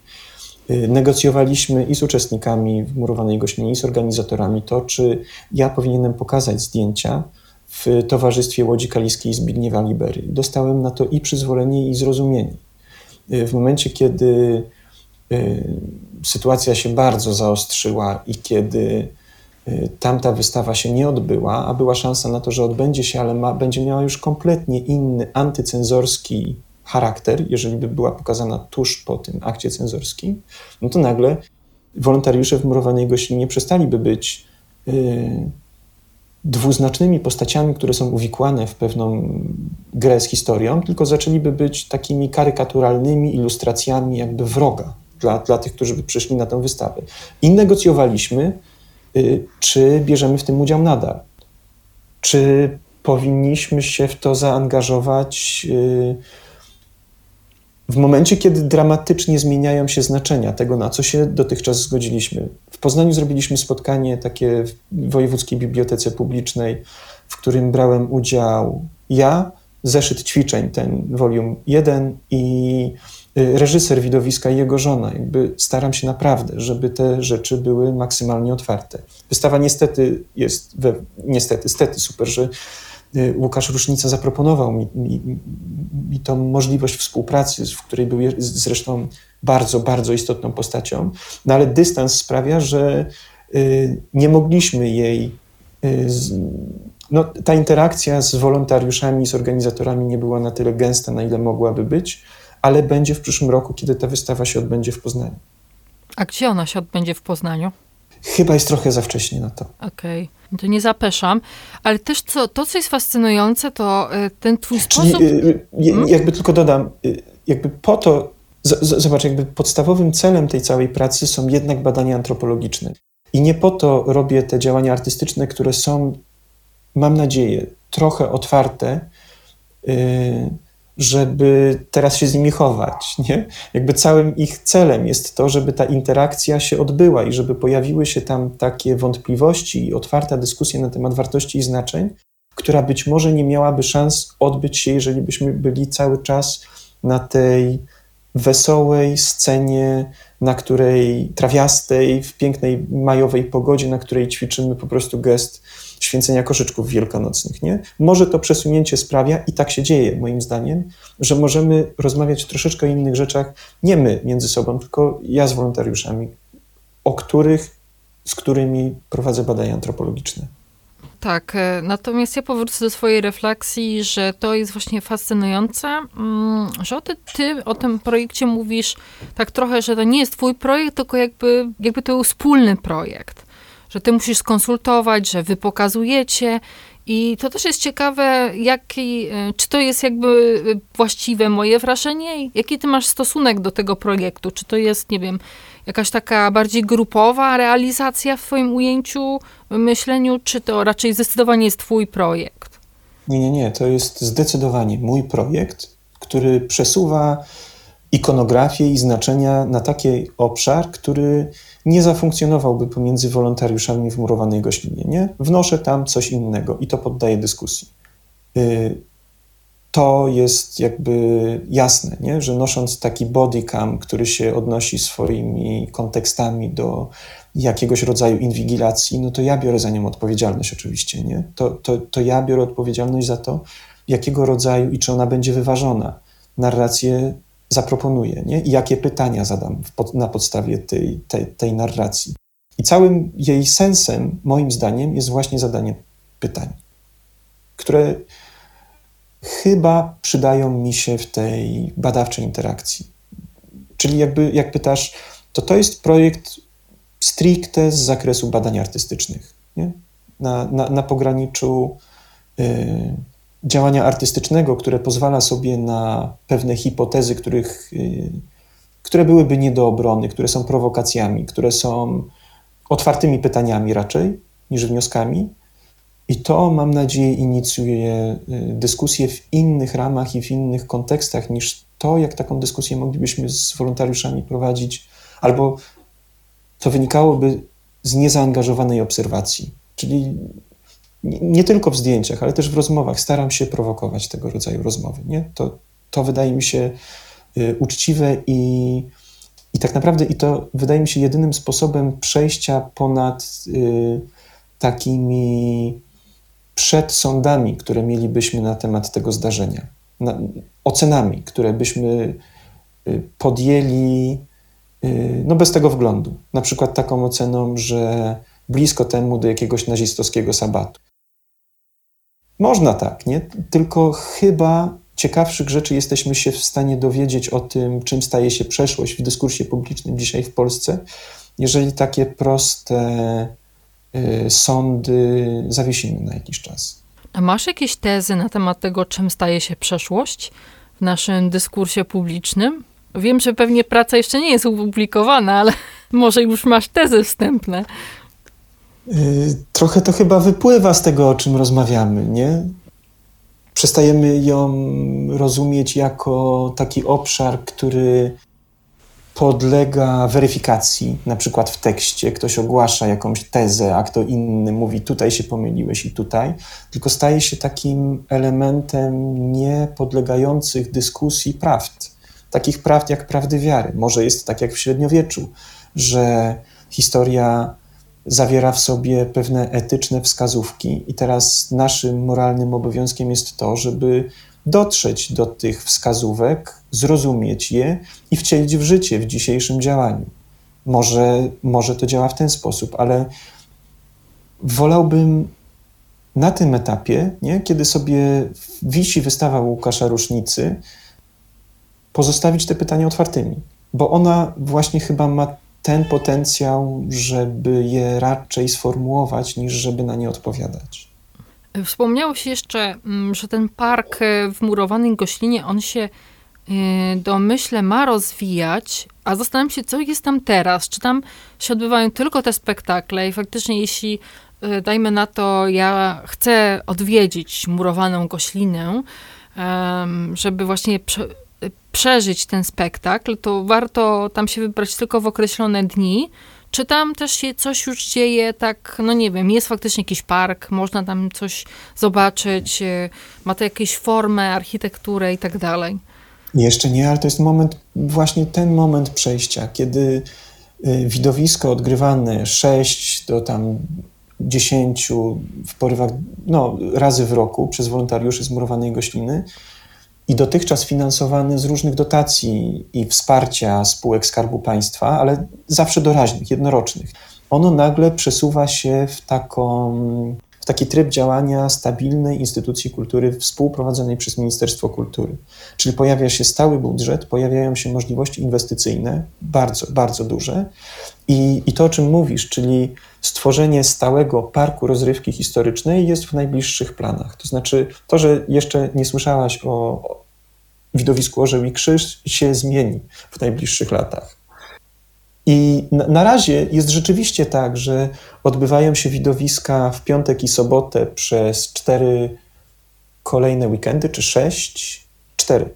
Speaker 2: Y, negocjowaliśmy i z uczestnikami wmurowanej gościnie, i z organizatorami to, czy ja powinienem pokazać zdjęcia w Towarzystwie Łodzi Kaliskiej Zbigniewa Libery. Dostałem na to i przyzwolenie, i zrozumienie. Y, w momencie, kiedy y, sytuacja się bardzo zaostrzyła i kiedy tamta wystawa się nie odbyła, a była szansa na to, że odbędzie się, ale ma, będzie miała już kompletnie inny, antycenzorski charakter, jeżeli by była pokazana tuż po tym akcie cenzorskim, no to nagle wolontariusze w murowanej gościnie przestaliby być yy, dwuznacznymi postaciami, które są uwikłane w pewną grę z historią, tylko zaczęliby być takimi karykaturalnymi ilustracjami jakby wroga dla, dla tych, którzy by przyszli na tę wystawę. I negocjowaliśmy, yy, czy bierzemy w tym udział nadal. Czy powinniśmy się w to zaangażować yy, w momencie, kiedy dramatycznie zmieniają się znaczenia tego, na co się dotychczas zgodziliśmy. W Poznaniu zrobiliśmy spotkanie takie w Wojewódzkiej Bibliotece Publicznej, w którym brałem udział ja, zeszyt ćwiczeń, ten volume 1 i y, reżyser widowiska i jego żona. Jakby staram się naprawdę, żeby te rzeczy były maksymalnie otwarte. Wystawa niestety jest, we, niestety, stety super, że Łukasz Rusznica zaproponował mi, mi, mi tą możliwość współpracy, w której był zresztą bardzo, bardzo istotną postacią, no ale dystans sprawia, że y, nie mogliśmy jej. Y, no, ta interakcja z wolontariuszami, z organizatorami nie była na tyle gęsta, na ile mogłaby być, ale będzie w przyszłym roku, kiedy ta wystawa się odbędzie w Poznaniu.
Speaker 1: A gdzie ona się odbędzie w Poznaniu?
Speaker 2: Chyba jest trochę za wcześnie na to.
Speaker 1: Okej, okay. to nie zapeszam. Ale też co, to, co jest fascynujące, to y, ten twój Czyli, sposób...
Speaker 2: Hmm? Jakby tylko dodam, jakby po to, zobacz, jakby podstawowym celem tej całej pracy są jednak badania antropologiczne. I nie po to robię te działania artystyczne, które są, mam nadzieję, trochę otwarte, żeby teraz się z nimi chować. Nie? Jakby całym ich celem jest to, żeby ta interakcja się odbyła i żeby pojawiły się tam takie wątpliwości i otwarta dyskusja na temat wartości i znaczeń, która być może nie miałaby szans odbyć się, jeżeli byśmy byli cały czas na tej wesołej scenie, na której trawiastej, w pięknej majowej pogodzie, na której ćwiczymy po prostu gest święcenia koszyczków wielkanocnych. Nie? Może to przesunięcie sprawia, i tak się dzieje moim zdaniem, że możemy rozmawiać troszeczkę o innych rzeczach, nie my między sobą, tylko ja z wolontariuszami, o których, z którymi prowadzę badania antropologiczne.
Speaker 1: Tak, e, natomiast ja powrócę do swojej refleksji, że to jest właśnie fascynujące, mm, że o ty, ty o tym projekcie mówisz tak trochę, że to nie jest twój projekt, tylko jakby, jakby to był wspólny projekt. Że ty musisz skonsultować, że wy pokazujecie i to też jest ciekawe, jaki, e, czy to jest jakby właściwe moje wrażenie, jaki ty masz stosunek do tego projektu, czy to jest, nie wiem, jakaś taka bardziej grupowa realizacja w Twoim ujęciu, myśleniu, czy to raczej zdecydowanie jest Twój projekt?
Speaker 2: Nie, nie, nie. To jest zdecydowanie mój projekt, który przesuwa ikonografię i znaczenia na taki obszar, który nie zafunkcjonowałby pomiędzy wolontariuszami w murowanej goślinie. Nie? Wnoszę tam coś innego i to poddaję dyskusji. Y, to jest jakby jasne, nie? że nosząc taki bodycam, który się odnosi swoimi kontekstami do jakiegoś rodzaju inwigilacji, no to ja biorę za nią odpowiedzialność oczywiście. Nie? To, to, to ja biorę odpowiedzialność za to, jakiego rodzaju i czy ona będzie wyważona. Narrację zaproponuję nie? i jakie pytania zadam pod, na podstawie tej, tej, tej narracji. I całym jej sensem, moim zdaniem, jest właśnie zadanie pytań, które chyba przydają mi się w tej badawczej interakcji. Czyli jakby, jak pytasz, to to jest projekt stricte z zakresu badań artystycznych, nie? Na, na, na pograniczu y, działania artystycznego, które pozwala sobie na pewne hipotezy, których, y, które byłyby nie do obrony, które są prowokacjami, które są otwartymi pytaniami raczej niż wnioskami, i to, mam nadzieję, inicjuje y, dyskusję w innych ramach i w innych kontekstach niż to, jak taką dyskusję moglibyśmy z wolontariuszami prowadzić, albo to wynikałoby z niezaangażowanej obserwacji. Czyli nie tylko w zdjęciach, ale też w rozmowach staram się prowokować tego rodzaju rozmowy. Nie? To, to wydaje mi się y, uczciwe i, i tak naprawdę i to wydaje mi się jedynym sposobem przejścia ponad y, takimi przed sądami, które mielibyśmy na temat tego zdarzenia, na, ocenami, które byśmy y, podjęli y, no bez tego wglądu. Na przykład taką oceną, że blisko temu do jakiegoś nazistowskiego sabatu. Można tak, nie? Tylko chyba ciekawszych rzeczy jesteśmy się w stanie dowiedzieć o tym, czym staje się przeszłość w dyskursie publicznym dzisiaj w Polsce, jeżeli takie proste Y, sądy zawiesimy na jakiś czas.
Speaker 1: A masz jakieś tezy na temat tego, czym staje się przeszłość w naszym dyskursie publicznym? Wiem, że pewnie praca jeszcze nie jest opublikowana, ale może już masz tezy wstępne.
Speaker 2: Y, trochę to chyba wypływa z tego, o czym rozmawiamy, nie? Przestajemy ją rozumieć jako taki obszar, który podlega weryfikacji, na przykład w tekście ktoś ogłasza jakąś tezę, a kto inny mówi tutaj się pomyliłeś i tutaj, tylko staje się takim elementem niepodlegających dyskusji prawd. Takich prawd jak prawdy wiary. Może jest tak jak w średniowieczu, że historia zawiera w sobie pewne etyczne wskazówki, i teraz naszym moralnym obowiązkiem jest to, żeby dotrzeć do tych wskazówek, zrozumieć je i wcielić w życie w dzisiejszym działaniu. Może, może to działa w ten sposób, ale wolałbym na tym etapie, nie, kiedy sobie wisi wystawa Łukasza Rusznicy, pozostawić te pytania otwartymi, bo ona właśnie chyba ma ten potencjał, żeby je raczej sformułować, niż żeby na nie odpowiadać.
Speaker 1: Wspomniało się jeszcze, mm, że ten park e, w murowanej goślinie, on się e, domyślę ma rozwijać, a zastanawiam się, co jest tam teraz. Czy tam się odbywają tylko te spektakle i faktycznie jeśli, e, dajmy na to, ja chcę odwiedzić murowaną goślinę, żeby właśnie przeżyć ten spektakl, to warto tam się wybrać tylko w określone dni, czy tam też się coś już dzieje, tak, no nie wiem, jest faktycznie jakiś park, można tam coś zobaczyć, e, ma to jakieś formę, architekturę i tak dalej?
Speaker 2: Jeszcze nie, ale to jest moment, właśnie ten moment przejścia, kiedy y, widowisko odgrywane 6 do tam 10 w porywach, no, razy w roku przez wolontariuszy z murowanej gośliny i dotychczas finansowane z różnych dotacji i wsparcia spółek Skarbu Państwa, ale zawsze doraźnych, jednorocznych. Ono nagle przesuwa się w taką w taki tryb działania stabilnej instytucji kultury współprowadzonej przez Ministerstwo Kultury. Czyli pojawia się stały budżet, pojawiają się możliwości inwestycyjne, bardzo, bardzo duże. I, i to, o czym mówisz, czyli stworzenie stałego parku rozrywki historycznej jest w najbliższych planach. To znaczy, to, że jeszcze nie słyszałaś o widowisku Orzeł i Krzyż, się zmieni w najbliższych latach. I na, razie jest rzeczywiście tak, że odbywają się widowiska w piątek i sobotę przez cztery kolejne weekendy, czy sześć? Cztery.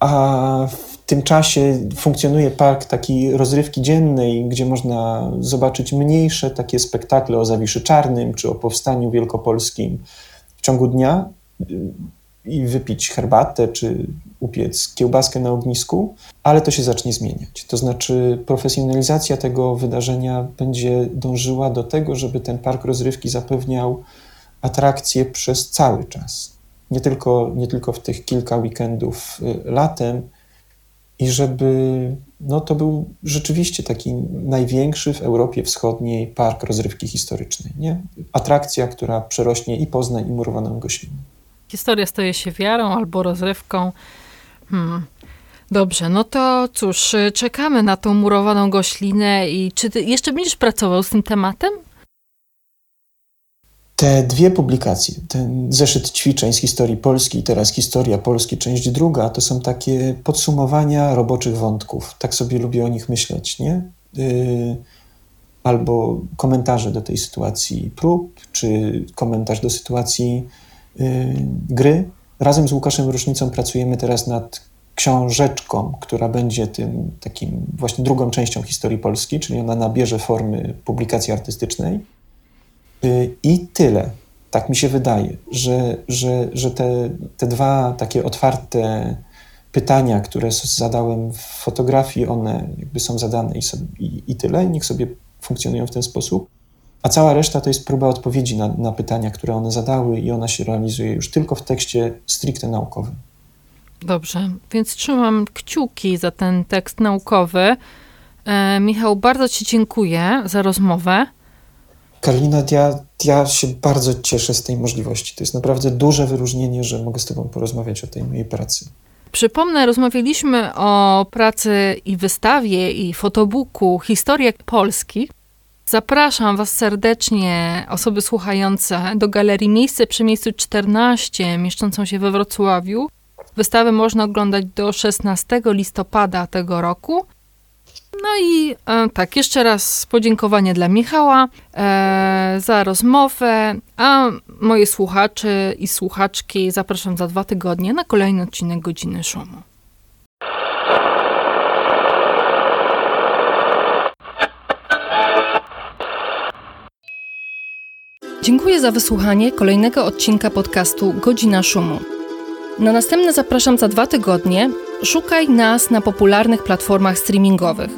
Speaker 2: A w tym czasie funkcjonuje park takiej rozrywki dziennej, gdzie można zobaczyć mniejsze takie spektakle o Zawiszy Czarnym, czy o Powstaniu Wielkopolskim w ciągu dnia i wypić herbatę, czy upiec kiełbaskę na ognisku, ale to się zacznie zmieniać. To znaczy, profesjonalizacja tego wydarzenia będzie dążyła do tego, żeby ten park rozrywki zapewniał atrakcje przez cały czas. Nie tylko, nie tylko w tych kilka weekendów y, latem, i żeby no, to był rzeczywiście taki największy w Europie Wschodniej park rozrywki historycznej. Nie? Atrakcja, która przerośnie i Poznań, i murowaną Goślinę.
Speaker 1: Historia staje się wiarą albo rozrywką. Hmm. Dobrze, no to cóż, czekamy na tą murowaną goślinę i czy ty jeszcze będziesz pracował z tym tematem?
Speaker 2: Te dwie publikacje, ten zeszyt ćwiczeń z historii Polski i teraz historia Polski, część druga, to są takie podsumowania roboczych wątków. Tak sobie lubię o nich myśleć, nie? Yy, albo komentarze do tej sytuacji prób, czy komentarz do sytuacji gry. Razem z Łukaszem Rusznicą pracujemy teraz nad książeczką, która będzie tym takim właśnie drugą częścią historii Polski, czyli ona nabierze formy publikacji artystycznej. Y, I tyle. Tak mi się wydaje, że, że, że te, te dwa takie otwarte pytania, które zadałem w fotografii, one jakby są zadane i, sobie, i, i tyle, niech sobie funkcjonują w ten sposób. A cała reszta to jest próba odpowiedzi na, na pytania, które one zadały, i ona się realizuje już tylko w tekście stricte naukowym.
Speaker 1: Dobrze, więc trzymam kciuki za ten tekst naukowy. E, Michał, bardzo Ci dziękuję za rozmowę.
Speaker 2: Karolina, ja, ja się bardzo cieszę z tej możliwości. To jest naprawdę duże wyróżnienie, że mogę z Tobą porozmawiać o tej mojej pracy.
Speaker 1: Przypomnę, rozmawialiśmy o pracy i wystawie, i fotobooku Historia Polski. Zapraszam Was serdecznie, osoby słuchające, do Galerii Miejsce przy miejscu 14, mieszczącą się we Wrocławiu. Wystawę można oglądać do 16 listopada tego roku. No i e, tak, jeszcze raz podziękowanie dla Michała e, za rozmowę, a moje słuchacze i słuchaczki zapraszam za dwa tygodnie na kolejny odcinek Godziny Szumu. Dziękuję za wysłuchanie kolejnego odcinka podcastu Godzina Szumu. Na następne zapraszam za dwa tygodnie. Szukaj nas na popularnych platformach streamingowych.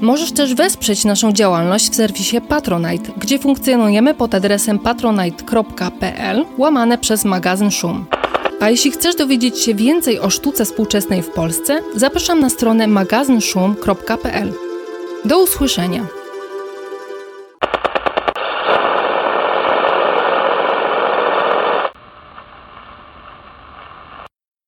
Speaker 1: Możesz też wesprzeć naszą działalność w serwisie Patronite, gdzie funkcjonujemy pod adresem patronite.pl łamane przez magazyn Szum. A jeśli chcesz dowiedzieć się więcej o sztuce współczesnej w Polsce, zapraszam na stronę magazynszum.pl. Do usłyszenia!